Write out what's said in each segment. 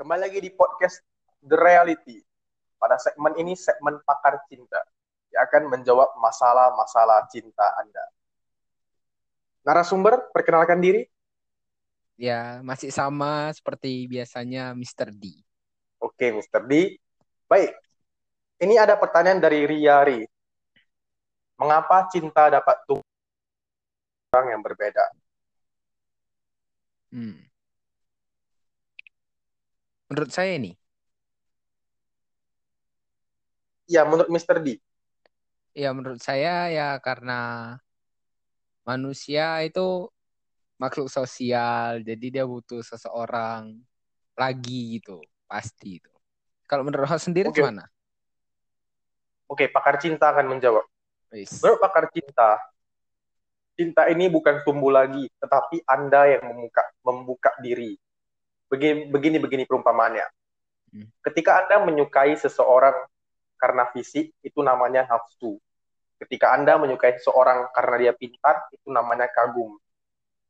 Kembali lagi di podcast The Reality. Pada segmen ini segmen pakar cinta yang akan menjawab masalah-masalah cinta Anda. Narasumber, perkenalkan diri. Ya, masih sama seperti biasanya Mr. D. Oke, Mr. D. Baik. Ini ada pertanyaan dari Riari. Mengapa cinta dapat tumbuh orang yang berbeda? Hmm. Menurut saya ini, Ya, menurut Mr. D. ya menurut saya ya karena manusia itu makhluk sosial, jadi dia butuh seseorang lagi gitu, pasti itu. Kalau menurut host sendiri Oke. gimana? Oke, pakar cinta akan menjawab. Wis. Menurut pakar cinta, cinta ini bukan tumbuh lagi, tetapi Anda yang membuka membuka diri. Begini begini, begini perumpamaannya. Hmm. Ketika Anda menyukai seseorang karena fisik, itu namanya nafsu. Ketika Anda menyukai seseorang karena dia pintar, itu namanya kagum.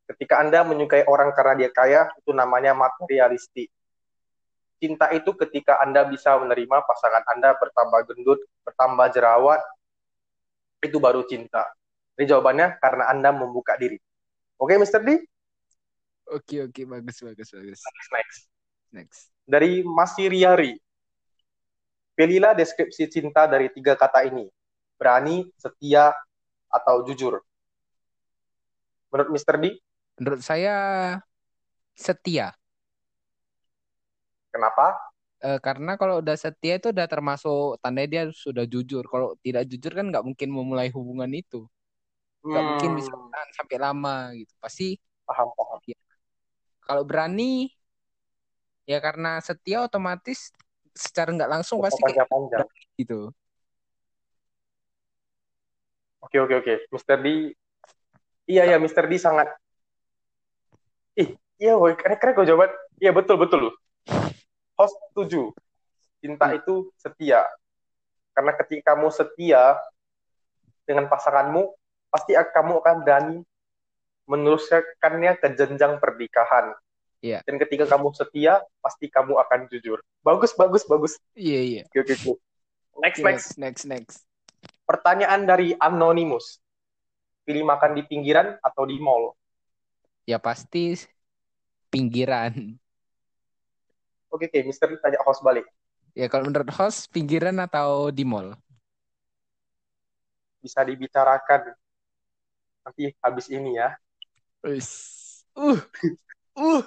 Ketika Anda menyukai orang karena dia kaya, itu namanya materialistik. Cinta itu ketika Anda bisa menerima pasangan Anda bertambah gendut, bertambah jerawat, itu baru cinta. Jadi jawabannya karena Anda membuka diri. Oke, Mr. D? Oke, oke, bagus, bagus, bagus. Next, next. Next. Dari Masiriari. Pilihlah deskripsi cinta dari tiga kata ini. Berani, setia, atau jujur. Menurut Mr. D, Menurut saya setia. kenapa? Eh, karena kalau udah setia itu udah termasuk tanda dia sudah jujur. Kalau tidak jujur kan nggak mungkin memulai hubungan itu. Nggak mungkin bisa Hmm, sampai lama gitu. Pasti paham, paham. Kalau berani ya karena setia otomatis secara nggak langsung pasti kayak Panjang-panjang. gitu. Oke, oke, oke. Mr. D, iya, ya, Mr. D sangat, ih, iya, woy, keren-keren kok jawaban. Iya, betul, betul. Host setuju. Cinta Hmm. itu setia. Karena ketika kamu setia dengan pasanganmu, pasti kamu akan berani meneruskannya ke jenjang pernikahan. Iya. Dan ketika kamu setia, pasti kamu akan jujur. Bagus, bagus, bagus. Iya iya. Oke, oke, oke. Next, Oke, next. next next next. Pertanyaan dari Anonymous. Pilih makan di pinggiran atau di mall? Ya pasti pinggiran. Oke, oke. Mister tanya host balik. Ya kalau menurut host pinggiran atau di mall? Bisa dibicarakan nanti habis ini ya. Uh. Uh.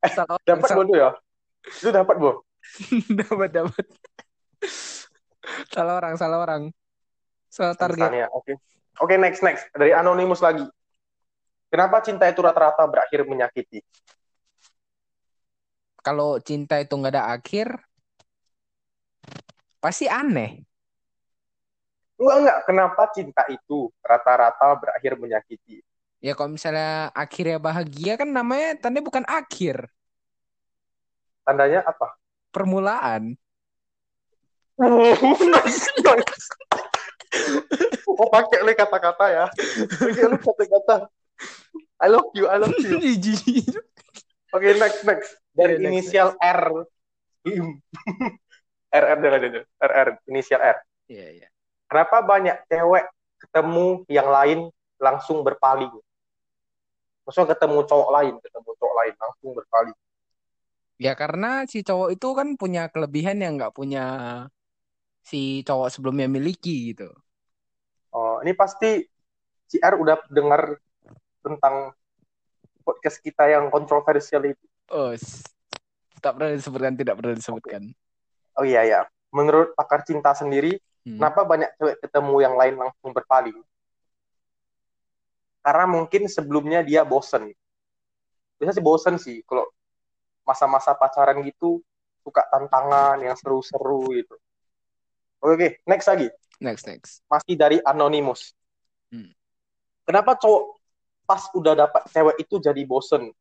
Orang, Dapat Bo tuh ya? Lu dapat, Bo? dapat dapat. Salah orang, salah orang. Salah target. Oke. Oke, next, next. Dari Anonymous lagi. Kenapa cinta itu rata-rata berakhir menyakiti? Kalau cinta itu nggak ada akhir, pasti aneh. Enggak, enggak. Kenapa cinta itu rata-rata berakhir menyakiti? Ya kalau misalnya akhirnya bahagia kan namanya tanda bukan akhir, Tandanya apa? permulaan. nice, nice. Oh, pakai lu kata-kata ya. Pakai lu kata-kata. I love you, I love you. Oke, next, next. Dari next, inisial R. R, R, jangan, jangan. R, R, inisial R. Iya, iya. Kenapa banyak cewek ketemu yang lain langsung berpaling? Maksudnya ketemu cowok lain, ketemu cowok lain langsung berpaling. Ya karena si cowok itu kan punya kelebihan yang nggak punya si cowok sebelumnya miliki gitu. Oh, ini pasti si R udah dengar tentang podcast kita yang kontroversial itu. Oh, tak pernah disebutkan, tidak pernah disebutkan. Oh iya ya. Menurut pakar cinta sendiri, Hmm. kenapa banyak cewek ketemu yang lain langsung berpaling? Karena mungkin sebelumnya dia bosen. Biasa sih bosen sih kalau masa-masa pacaran gitu suka tantangan yang seru-seru gitu. Oke, oke, next lagi. Next, next. Masih dari Anonymous. Hmm. Kenapa cowok pas udah dapat cewek itu jadi bosen?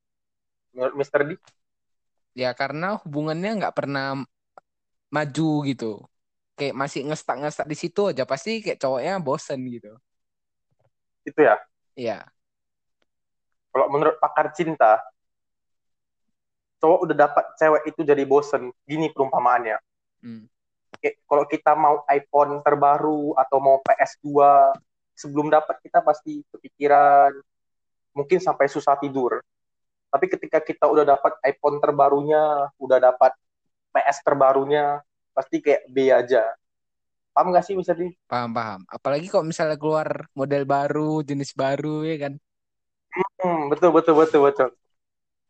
Menurut Mr. D? Ya karena hubungannya nggak pernah maju gitu. Kayak masih ngestak-ngestak di situ aja pasti kayak cowoknya bosen gitu. Itu ya. Iya. Kalau menurut pakar cinta, cowok udah dapat cewek itu jadi bosen. Gini perumpamaannya. Hmm. Kalau kita mau iPhone terbaru atau mau PS2, sebelum dapat kita pasti kepikiran, mungkin sampai susah tidur. Tapi ketika kita udah dapat iPhone terbarunya, udah dapat PS terbarunya, pasti kayak B aja. Paham gak sih bisa di? Paham, paham. Apalagi kok misalnya keluar model baru, jenis baru ya kan. Hmm, betul, betul, betul, betul.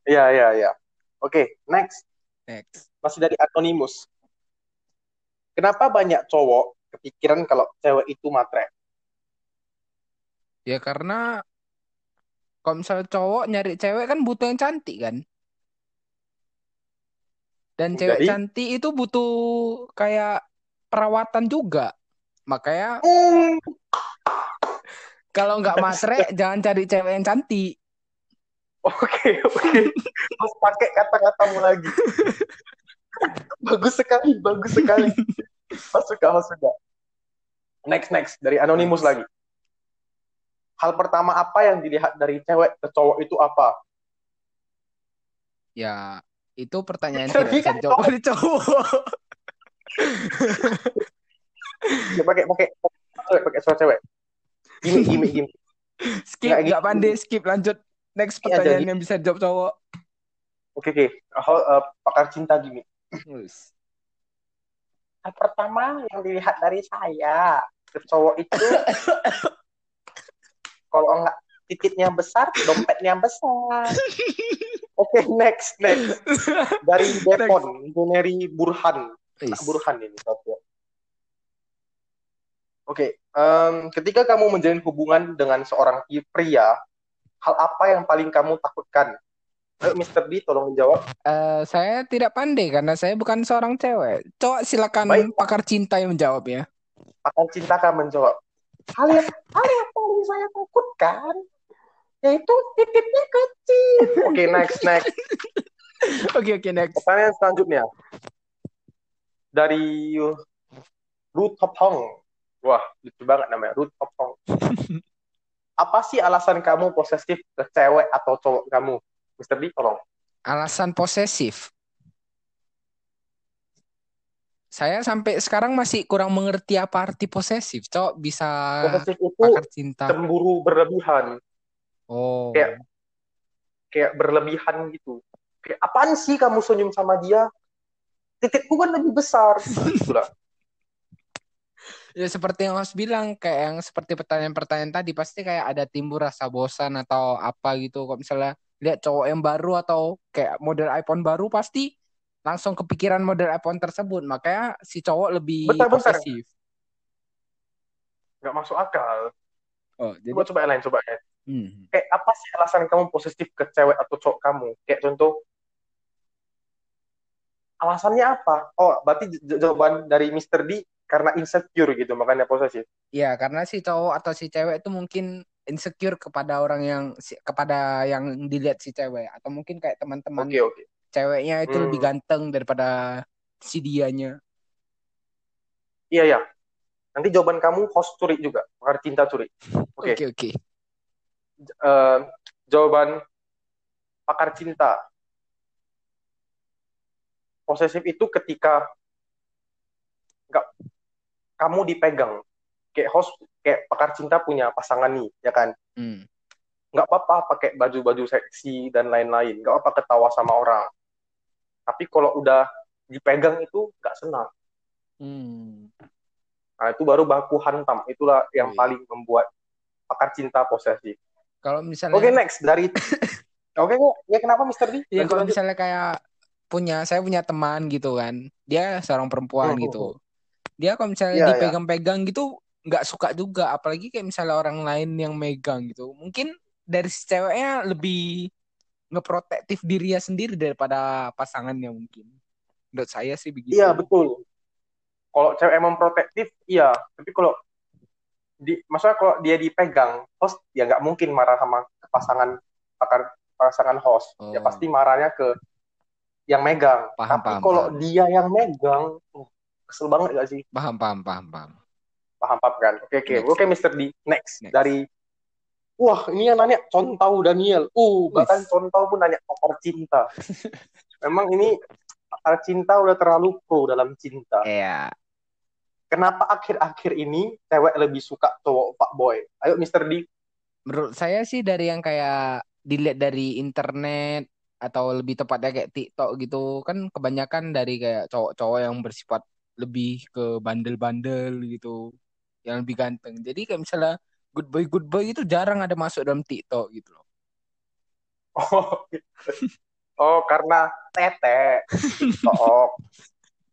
Iya, iya, iya. Oke, next. Next. Masih dari Anonymous. Kenapa banyak cowok kepikiran kalau cewek itu matre? Ya karena kalau misalnya cowok nyari cewek kan butuh yang cantik kan. Dan cewek Jadi? cantik itu butuh kayak perawatan juga. Makanya Hmm, kalau nggak matre jangan cari cewek yang cantik. Oke, oke. Harus pakai kata-katamu lagi. bagus sekali, bagus sekali. Mas suka, mas suka. Next, next. Dari Anonymous lagi. Hal pertama apa yang dilihat dari cewek ke cowok itu apa? Ya itu pertanyaan tidak bisa kan dijawab oleh cowok. Ya, pakai pakai cewek, pakai suara cewek. Gimik, gimik, gimik. Skip, Nggak nggak gitu. pandai skip lanjut. Next aja, pertanyaan yang bisa dijawab cowok. Oke, oke. Hal, eh, pakar cinta gimik. Hal pertama yang dilihat dari saya ke cowok itu kalau enggak titiknya besar, dompetnya besar. Oke, next, next. Dari Depon, Juneri Burhan. Wis. Burhan ini satu. Oke, em, ketika kamu menjalin hubungan dengan seorang pria, hal apa yang paling kamu takutkan? Ayo, Mr. D, tolong menjawab. Eh, saya tidak pandai karena saya bukan seorang cewek. Cowok silakan Baik. pakar cinta yang menjawab ya. Akan cinta kamu menjawab. Hal yang, hal yang paling saya takutkan yaitu titiknya kecil. Oke, next, next. Oke oke next. Pertanyaan selanjutnya. Dari Ruth Hong. Wah, lucu banget namanya, Ruth Hong. Apa sih alasan kamu posesif ke cewek atau cowok kamu? Mr. D, tolong. Alasan posesif. Saya sampai sekarang masih kurang mengerti apa arti posesif. Cowok bisa Posesif itu pakar cinta. cemburu berlebihan. Oh. Kayak- Kayak berlebihan gitu. Kayak, apaan sih kamu senyum sama dia? Titikku kan lebih besar. Gitu lah. Ya seperti yang host bilang, kayak yang seperti pertanyaan-pertanyaan tadi, pasti kayak ada timbul rasa bosan atau apa gitu. Kok misalnya lihat cowok yang baru atau kayak model iPhone baru, pasti langsung kepikiran model iPhone tersebut. Makanya si cowok lebih Bentar, bentar. posesif. Nggak masuk akal. Oh, jadi Coba coba yang lain, coba lain. Hmm. Kayak apa sih alasan kamu posesif ke cewek atau cowok kamu? Kayak contoh, alasannya apa? Oh, berarti jawaban dari Mr. D karena insecure gitu, makanya posesif. Ya, karena si cowok atau si cewek itu mungkin insecure kepada orang yang kepada yang dilihat si cewek atau mungkin kayak teman-teman Oke, oke. ceweknya itu Hmm. lebih ganteng daripada si dianya. Iya, ya. Nanti jawaban kamu host curi juga, pakar cinta curi. Oke. Oke, oke. Eh, jawaban pakar cinta. Posesif itu ketika nggak kamu dipegang. Kayak host, kayak pakar cinta punya pasangan nih, ya kan? Hmm. nggak apa-apa pakai baju-baju seksi dan lain-lain, nggak apa ketawa sama orang. Tapi kalau udah dipegang itu nggak senang. Hmm. Nah itu baru baku hantam. Itulah yang Iya. paling membuat pakar cinta posesif. Kalau misalnya Oke next dari Oke ya kenapa Mister D? ya kalau misalnya kayak punya saya punya teman gitu kan. Dia seorang perempuan Hmm, gitu. Dia kalau misalnya Iya, iya. dipegang-pegang gitu nggak suka juga apalagi kayak misalnya orang lain yang megang gitu. Mungkin dari si ceweknya lebih ngeprotektif dirinya sendiri daripada pasangannya mungkin. Menurut saya sih begitu. Iya betul. Kalau cewek emang protektif, iya. Tapi kalau di, maksudnya kalau dia dipegang, host ya nggak mungkin marah sama pasangan pakar pasangan host. Ya Oh. pasti marahnya ke yang megang. Paham, Tapi kalau dia yang megang, uh, kesel banget gak sih? Paham, paham, paham, paham. Paham paham kan? Oke oke oke Mister D. Next, Next. dari Wah, ini yang nanya Contau Daniel. Uh, bahkan Contau pun nanya pakar cinta. Memang ini pakar cinta udah terlalu pro dalam cinta. Iya. Kenapa akhir-akhir ini cewek lebih suka cowok pak boy? Ayo Mr. D. Menurut saya sih dari yang kayak dilihat dari internet atau lebih tepatnya kayak TikTok gitu kan kebanyakan dari kayak cowok-cowok yang bersifat lebih ke bandel-bandel gitu yang lebih ganteng. Jadi kayak misalnya good boy good boy itu jarang ada masuk dalam TikTok gitu loh. Oh, oh karena tete TikTok.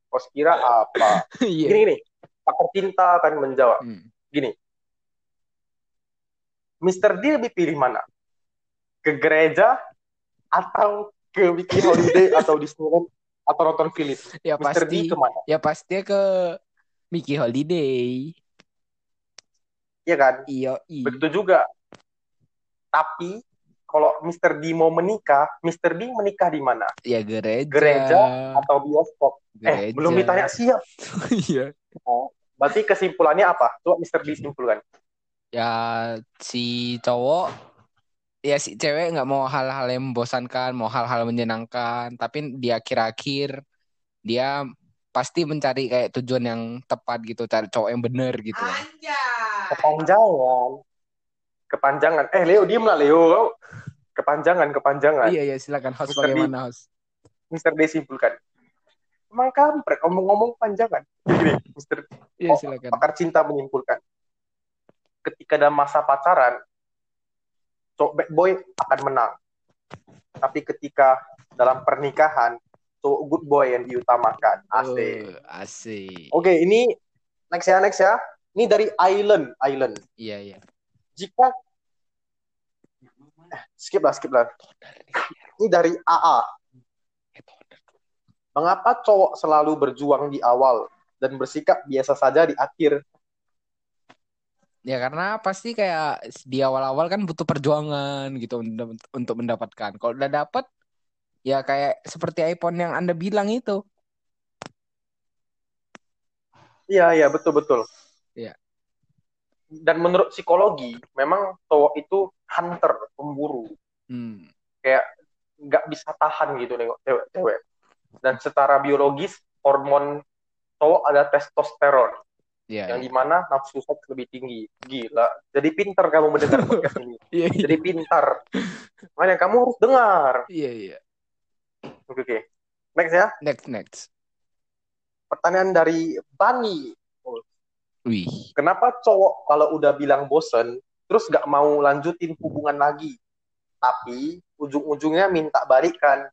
Kau kira apa? Iya. Gini nih, pakar cinta akan menjawab. Hmm. Gini, Mr. D lebih pilih mana? Ke gereja atau ke Wiki Holiday atau Disneyland atau nonton film? Ya. D pasti ke mana? ya pasti ke Mickey Holiday. Iya kan? Iya. Begitu juga. Tapi kalau Mr. D mau menikah, Mr. D menikah di mana? Ya gereja. Gereja atau bioskop? Eh, Gereja. belum ditanya siap. Iya. Berarti kesimpulannya apa? Coba Mr. D simpulkan. Ya si cowok ya si cewek nggak mau hal-hal yang membosankan, mau hal-hal menyenangkan, tapi di akhir-akhir dia pasti mencari kayak tujuan yang tepat gitu, cari cowok yang bener gitu. Kepanjangan. Kepanjangan. Eh, Leo, diem lah, Leo. Kepanjangan, kepanjangan. Iya iya silakan host. D. bagaimana host? Mr. D simpulkan. Emang kampret, ngomong-ngomong panjangan. Gini, Mr. Iya Oh, silakan. pakar cinta menyimpulkan. Ketika dalam masa pacaran, cowok bad boy akan menang. Tapi ketika dalam pernikahan, cowok good boy yang diutamakan. Asik. Oh, asik. Oke, ini next ya, next ya. Ini dari Island, Island. Iya iya. Jika eh, skip lah, skip lah. Ini dari AA. Mengapa cowok selalu berjuang di awal dan bersikap biasa saja di akhir? Ya karena pasti kayak di awal-awal kan butuh perjuangan gitu untuk mendapatkan. Kalau udah dapat ya kayak seperti iPhone yang Anda bilang itu. Iya, iya, betul, betul. Iya. Dan menurut psikologi, memang cowok itu hunter, pemburu. Hmm. Kayak nggak bisa tahan gitu nengok cewek-cewek. Dan secara biologis, hormon cowok ada testosteron. Iya. yang di mana nafsu seks lebih tinggi. Gila. Jadi pintar kamu mendengar podcast ini. Iya iya. Jadi pintar. Makanya kamu harus dengar. Iya iya. Oke, oke. Next ya. Next next. Pertanyaan dari Bani. Wih. Kenapa cowok kalau udah bilang bosen, terus gak mau lanjutin hubungan lagi? Tapi ujung-ujungnya minta balikan.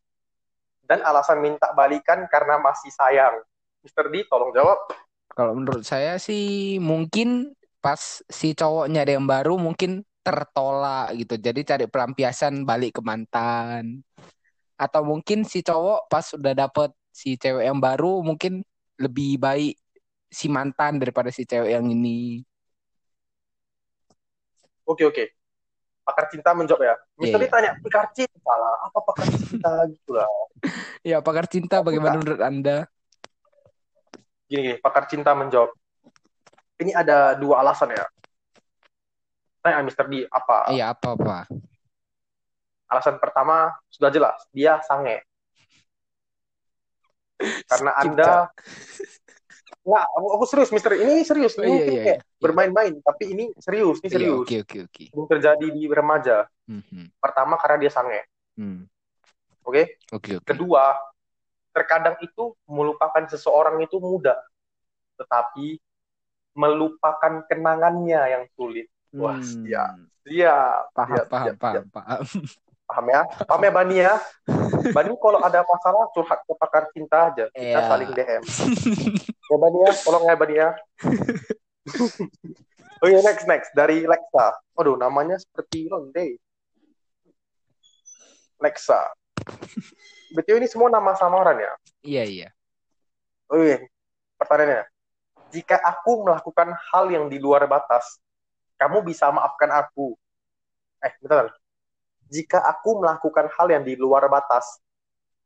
Dan alasan minta balikan karena masih sayang. Mr. D, tolong jawab. Kalau menurut saya sih mungkin pas si cowoknya ada yang baru mungkin tertolak gitu. Jadi cari pelampiasan balik ke mantan. Atau mungkin si cowok pas udah dapet si cewek yang baru mungkin lebih baik si mantan daripada si cewek yang ini. Oke, oke. Pakar cinta menjawab ya. D iya. tanya, pakar cinta lah. Apa pakar cinta gitu lah. Ya, pakar cinta bagaimana menurut Anda? Gini, gini. Pakar cinta menjawab. Ini ada dua alasan ya. Tanya Mr. D, apa? Iya, apa-apa? Alasan pertama, sudah jelas. Dia sange. Karena Skip, Anda. Nggak, aku, aku serius, Mister. Ini serius. Oh, Ini iya, mungkin iya, kayak iya. bermain-main, tapi ini serius, ini Iya, serius. oke, oke, oke. Terjadi di remaja. Mhm. Pertama, karena dia sange. Hmm. Oke? Oke, oke. Kedua, terkadang itu melupakan seseorang itu mudah. Tetapi melupakan kenangannya yang sulit. Wah, Hmm. siap. Siap. Paham, siap, paham, siap, paham, siap. paham. Paham ya? Paham ya, Bani ya? Bani kalau ada masalah curhat ke pakar cinta aja. Kita Iya. saling DM. Ya, Bani ya? Tolong ya, Bani ya? oh iya, next, next. Dari Lexa. Aduh, namanya seperti Ronde. Lexa. Betul ini semua nama samaran ya? Iya, iya. Oh iya. Pertanyaannya. Jika aku melakukan hal yang di luar batas, kamu bisa maafkan aku. Eh, bentar. Jika aku melakukan hal yang di luar batas,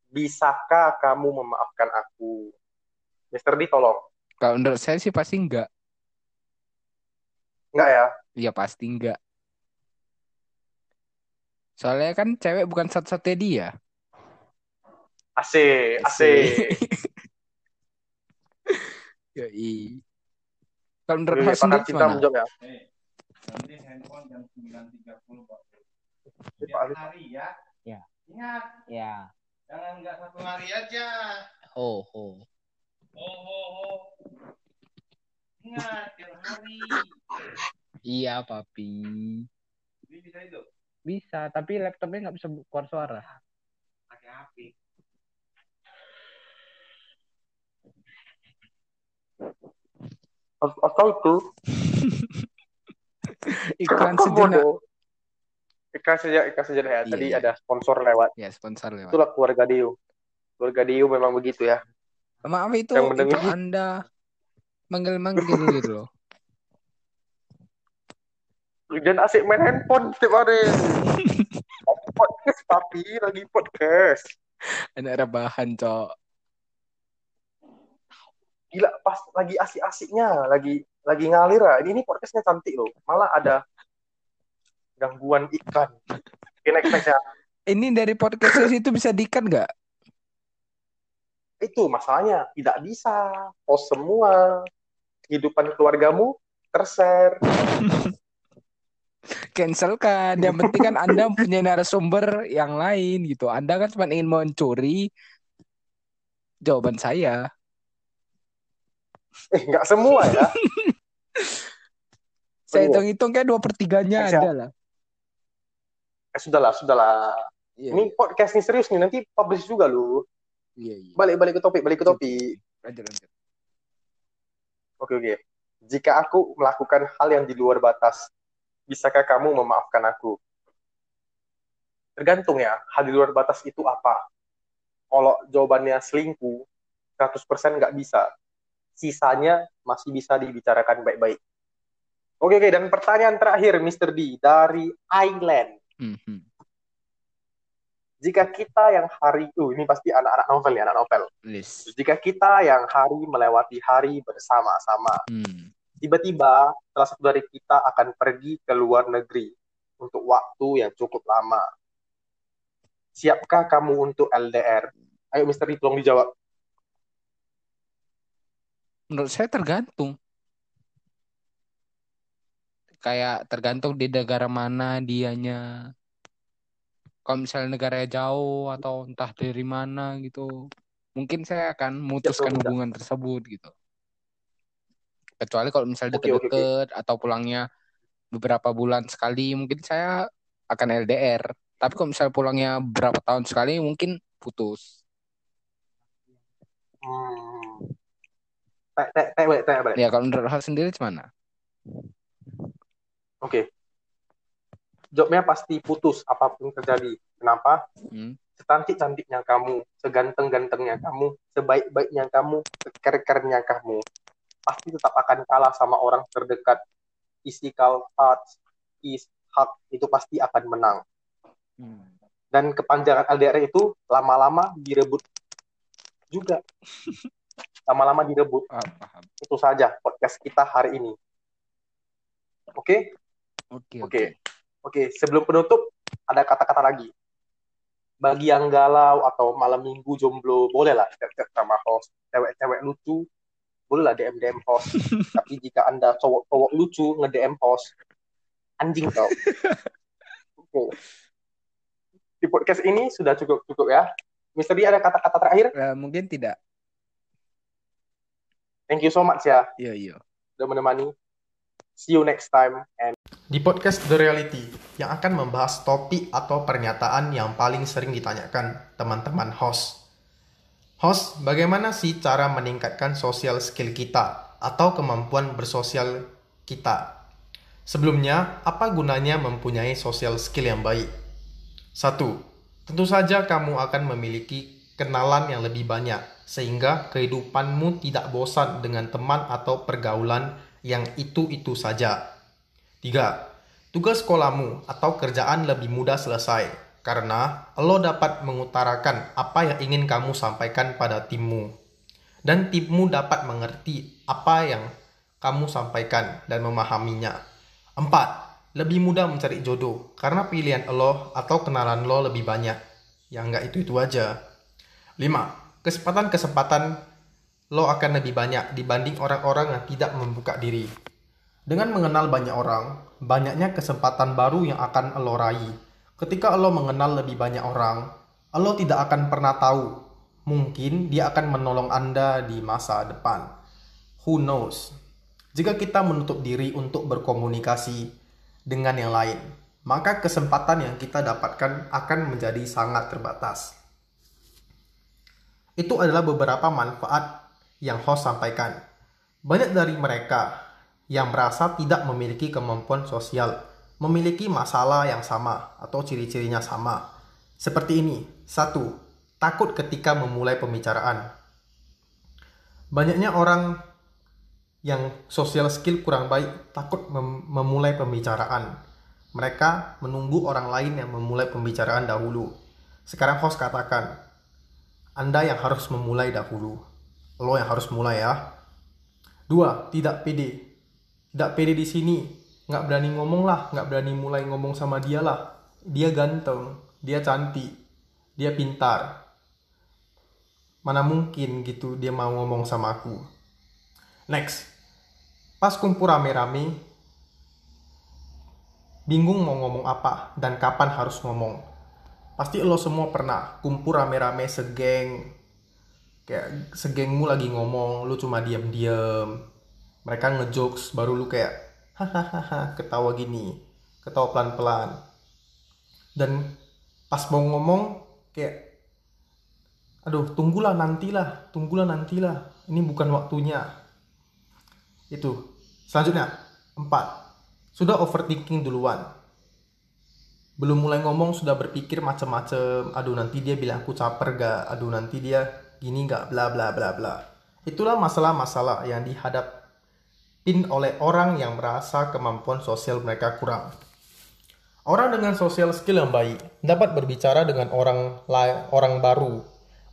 bisakah kamu memaafkan aku? Mister D, tolong. Kalau menurut saya sih pasti enggak. Enggak ya? Iya, pasti enggak. Soalnya kan cewek bukan satu-satunya dia. Asik, asik. Yoi. Kalau menurut sendiri cinta gimana? menjawab ya. Nanti handphone jam 9.30 Pak. Pak Tiap Alif. hari ya. Ya. Ingat, Ya. jangan nggak satu hari aja. Oh, oh. Oh, oh, oh. Ingat, tiap hari. Iya, papi. Ini bisa itu, Bisa, tapi laptopnya nggak bisa keluar suara. pakai HP. Apa itu? Iklan Kok sejenak. Iklan sejenak, iklan sejenak ya. Tadi iya. ada sponsor lewat. Ya, sponsor lewat. Itulah keluarga Dio. Keluarga Dio memang begitu ya. Maaf itu, Yang itu mendengar. Anda manggil-manggil gitu loh. Dan asik main handphone setiap hari. podcast tapi lagi podcast. Ada rebahan, Cok. Gila pas lagi asik-asiknya, lagi lagi ngalir ya. Ini, ini podcastnya cantik loh. Malah ada gangguan. Oke, next next ya. Ini dari podcast itu bisa diikat nggak? Itu masalahnya tidak bisa. Post semua. Kehidupan keluargamu terser. Cancel kan. Yang penting kan Anda punya narasumber yang lain gitu. Anda kan cuma ingin mencuri jawaban saya. Eh, nggak semua ya. Saya Iya. hitung-hitung kayak dua pertiganya ya. ada lah. Eh, sudahlah, sudahlah. Iya, Ini podcast nih serius nih. Nanti publish juga lu. iya, iya. Balik-balik ke topik, balik ke topik. Lanjut, lanjut. Oke, oke. Jika aku melakukan hal yang di luar batas, bisakah kamu memaafkan aku? Tergantung ya, hal di luar batas itu apa? Kalau jawabannya selingkuh, 100% nggak bisa. Sisanya masih bisa dibicarakan baik-baik. Oke, oke. Dan pertanyaan terakhir, Mr. D, dari Island. Mhm. Jika kita yang hari, uh, ini pasti anak-anak novel ya, anak novel. List. Jika kita yang hari melewati hari bersama-sama, Hmm. tiba-tiba salah satu dari kita akan pergi ke luar negeri untuk waktu yang cukup lama. Siapkah kamu untuk LDR? Ayo Misteri tolong dijawab. Menurut saya tergantung. Kayak tergantung di negara mana dianya. Kalau misalnya negaranya jauh atau entah dari mana gitu, mungkin saya akan memutuskan tidak. hubungan tersebut gitu. Kecuali kalau misalnya deket-deket atau pulangnya beberapa bulan sekali, mungkin saya akan LDR. Tapi kalau misalnya pulangnya berapa tahun sekali, mungkin putus. Hmm. Tek, balik, tek, balik. Ya kalau menurut hal sendiri gimana? Oke. Jawabnya pasti putus apa pun terjadi. Kenapa? Hmm. Secantik-cantiknya kamu, seganteng-gantengnya kamu, sebaik-baiknya kamu, seker-kernya kamu, pasti tetap akan kalah sama orang terdekat. Physical touch, kiss, hug, itu pasti akan menang. Hmm. Dan kepanjangan LDR itu lama-lama direbut juga. Lama-lama direbut. Ah, paham. Itu saja podcast kita hari ini. Oke? Oke, Oke. Oke, sebelum penutup ada kata-kata lagi. Bagi yang galau atau malam minggu jomblo, bolehlah chat-chat sama host. Cewek-cewek lucu, bolehlah DM DM host. Tapi jika Anda cowok-cowok lucu nge-DM host, anjing kau. Oke. Di podcast ini sudah cukup-cukup ya. Misteri ada kata-kata terakhir? Eh, mungkin tidak. Thank you so much ya Iya, iya. sudah menemani. See you next time and di podcast The Reality yang akan membahas topik atau pernyataan yang paling sering ditanyakan teman-teman host. Host, bagaimana sih cara meningkatkan social skill kita atau kemampuan bersosial kita? Sebelumnya, apa gunanya mempunyai social skill yang baik? Satu, tentu saja kamu akan memiliki kenalan yang lebih banyak, sehingga kehidupanmu tidak bosan dengan teman atau pergaulan yang itu-itu saja. Tiga, tugas sekolahmu atau kerjaan lebih mudah selesai, karena lo dapat mengutarakan apa yang ingin kamu sampaikan pada timmu. Dan timmu dapat mengerti apa yang kamu sampaikan dan memahaminya. Empat, lebih mudah mencari jodoh karena pilihan lo atau kenalan lo lebih banyak. Ya nggak itu-itu aja. 5. Kesempatan-kesempatan lo akan lebih banyak dibanding orang-orang yang tidak membuka diri. Dengan mengenal banyak orang, banyaknya kesempatan baru yang akan lo raih. Ketika lo mengenal lebih banyak orang, lo tidak akan pernah tahu. Mungkin dia akan menolong Anda di masa depan. Who knows? Jika kita menutup diri untuk berkomunikasi dengan yang lain, maka kesempatan yang kita dapatkan akan menjadi sangat terbatas. Itu adalah beberapa manfaat yang host sampaikan. Banyak dari mereka yang merasa tidak memiliki kemampuan sosial, memiliki masalah yang sama atau ciri-cirinya sama. Seperti ini. Satu, takut ketika memulai pembicaraan. Banyaknya orang yang social skill kurang baik takut mem memulai pembicaraan. Mereka menunggu orang lain yang memulai pembicaraan dahulu. Sekarang host katakan, Anda yang harus memulai dahulu. Lo yang harus mulai ya. Dua, tidak pede. Tidak pede di sini. Nggak berani ngomong lah. Nggak berani mulai ngomong sama dia lah. Dia ganteng. Dia cantik. Dia pintar. Mana mungkin gitu dia mau ngomong sama aku. Next. Pas kumpul rame-rame bingung mau ngomong apa dan kapan harus ngomong pasti lo semua pernah kumpul rame-rame segeng. Kayak segengmu lagi ngomong lu cuma diam-diam mereka ngejokes baru lu kayak hahaha ketawa gini ketawa pelan-pelan. Dan pas mau ngomong kayak aduh tunggulah nantilah tunggulah nantilah. Ini bukan waktunya. Itu. Selanjutnya empat. Sudah overthinking duluan belum mulai ngomong sudah berpikir macam-macam aduh nanti dia bilang aku caper gak aduh nanti dia gini gak bla bla bla bla itulah masalah-masalah yang dihadap dipimpin oleh orang yang merasa kemampuan sosial mereka kurang. Orang dengan sosial skill yang baik dapat berbicara dengan orang orang baru,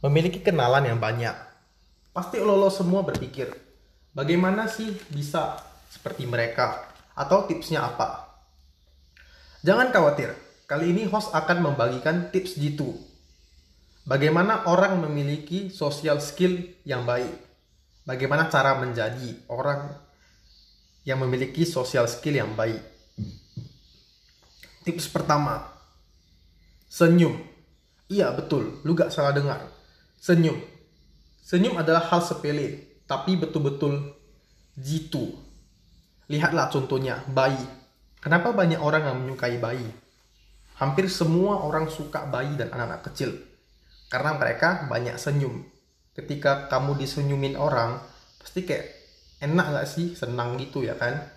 memiliki kenalan yang banyak. Pasti lo, semua berpikir, bagaimana sih bisa seperti mereka? Atau tipsnya apa? Jangan khawatir, kali ini host akan membagikan tips jitu. Bagaimana orang memiliki sosial skill yang baik? Bagaimana cara menjadi orang yang memiliki social skill yang baik. Tips pertama, senyum. Iya betul, lu gak salah dengar. Senyum. Senyum adalah hal sepele, tapi betul-betul jitu. Lihatlah contohnya, bayi. Kenapa banyak orang yang menyukai bayi? Hampir semua orang suka bayi dan anak-anak kecil. Karena mereka banyak senyum. Ketika kamu disenyumin orang, pasti kayak enak gak sih? Senang gitu ya kan?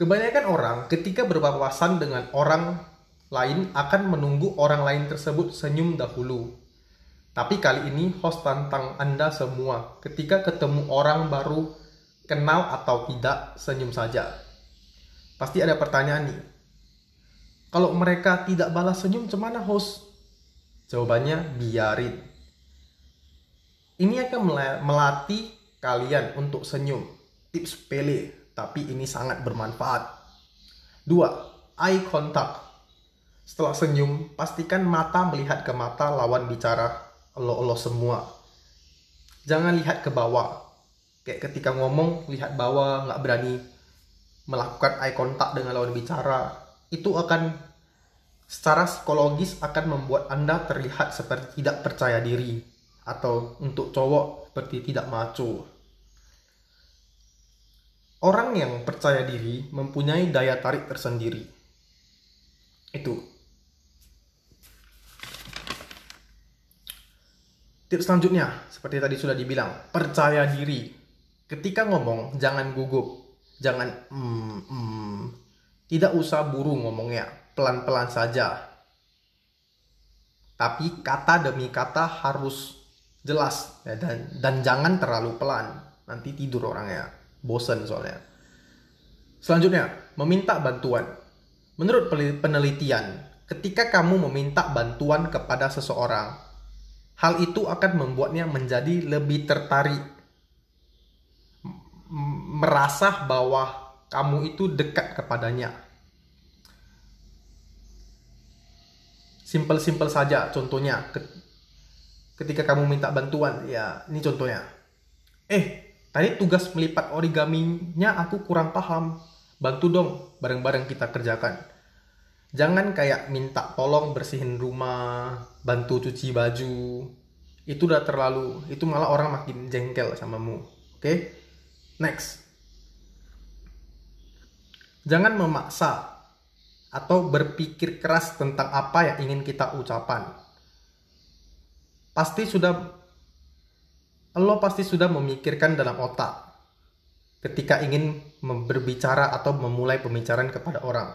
Kebanyakan orang ketika berpapasan dengan orang lain akan menunggu orang lain tersebut senyum dahulu. Tapi kali ini host tantang anda semua ketika ketemu orang baru kenal atau tidak senyum saja. Pasti ada pertanyaan nih kalau mereka tidak balas senyum cemana host jawabannya biarin ini akan melatih kalian untuk senyum. Tips pele, tapi ini sangat bermanfaat. Dua, eye contact. Setelah senyum, pastikan mata melihat ke mata lawan bicara lo-lo semua. Jangan lihat ke bawah. Kayak ketika ngomong, lihat bawah, nggak berani melakukan eye contact dengan lawan bicara. Itu akan secara psikologis akan membuat Anda terlihat seperti tidak percaya diri atau untuk cowok seperti tidak maco. Orang yang percaya diri mempunyai daya tarik tersendiri. Itu. Tips selanjutnya, seperti tadi sudah dibilang, percaya diri. Ketika ngomong, jangan gugup, jangan mm, mm, tidak usah buru ngomongnya, pelan-pelan saja. Tapi kata demi kata harus jelas ya, dan dan jangan terlalu pelan, nanti tidur orangnya bosen soalnya. Selanjutnya, meminta bantuan. Menurut penelitian, ketika kamu meminta bantuan kepada seseorang, hal itu akan membuatnya menjadi lebih tertarik, merasa bahwa kamu itu dekat kepadanya. Simpel-simpel saja contohnya. Ketika kamu minta bantuan, ya ini contohnya. Eh, tadi tugas melipat origaminya aku kurang paham. Bantu dong, bareng-bareng kita kerjakan. Jangan kayak minta tolong bersihin rumah, bantu cuci baju. Itu udah terlalu, itu malah orang makin jengkel samamu. Oke? Okay? Next. Jangan memaksa atau berpikir keras tentang apa yang ingin kita ucapan. Pasti sudah Allah pasti sudah memikirkan dalam otak ketika ingin berbicara atau memulai pembicaraan kepada orang.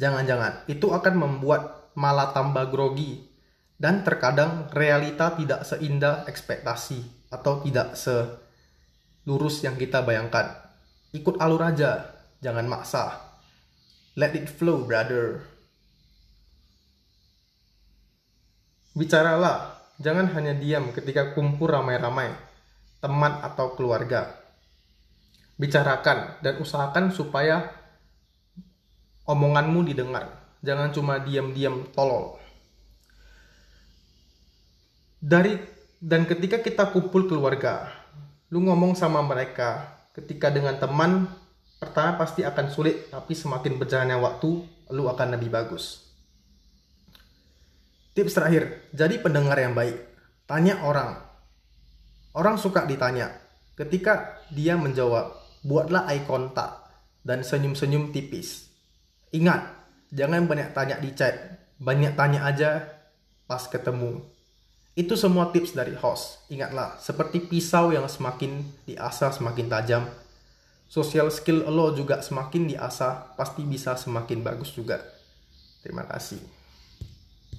Jangan-jangan itu akan membuat malah tambah grogi dan terkadang realita tidak seindah ekspektasi atau tidak selurus yang kita bayangkan. Ikut alur aja, jangan maksa. Let it flow, brother. Bicaralah, jangan hanya diam ketika kumpul ramai-ramai, teman atau keluarga bicarakan dan usahakan supaya omonganmu didengar. Jangan cuma diam-diam tolol. Dari dan ketika kita kumpul keluarga, lu ngomong sama mereka, ketika dengan teman pertama pasti akan sulit, tapi semakin berjalannya waktu, lu akan lebih bagus. Tips terakhir, jadi pendengar yang baik. Tanya orang. Orang suka ditanya. Ketika dia menjawab, buatlah eye contact dan senyum-senyum tipis. Ingat, jangan banyak tanya di chat, banyak tanya aja pas ketemu. Itu semua tips dari host. Ingatlah, seperti pisau yang semakin diasah semakin tajam, social skill lo juga semakin diasah, pasti bisa semakin bagus juga. Terima kasih.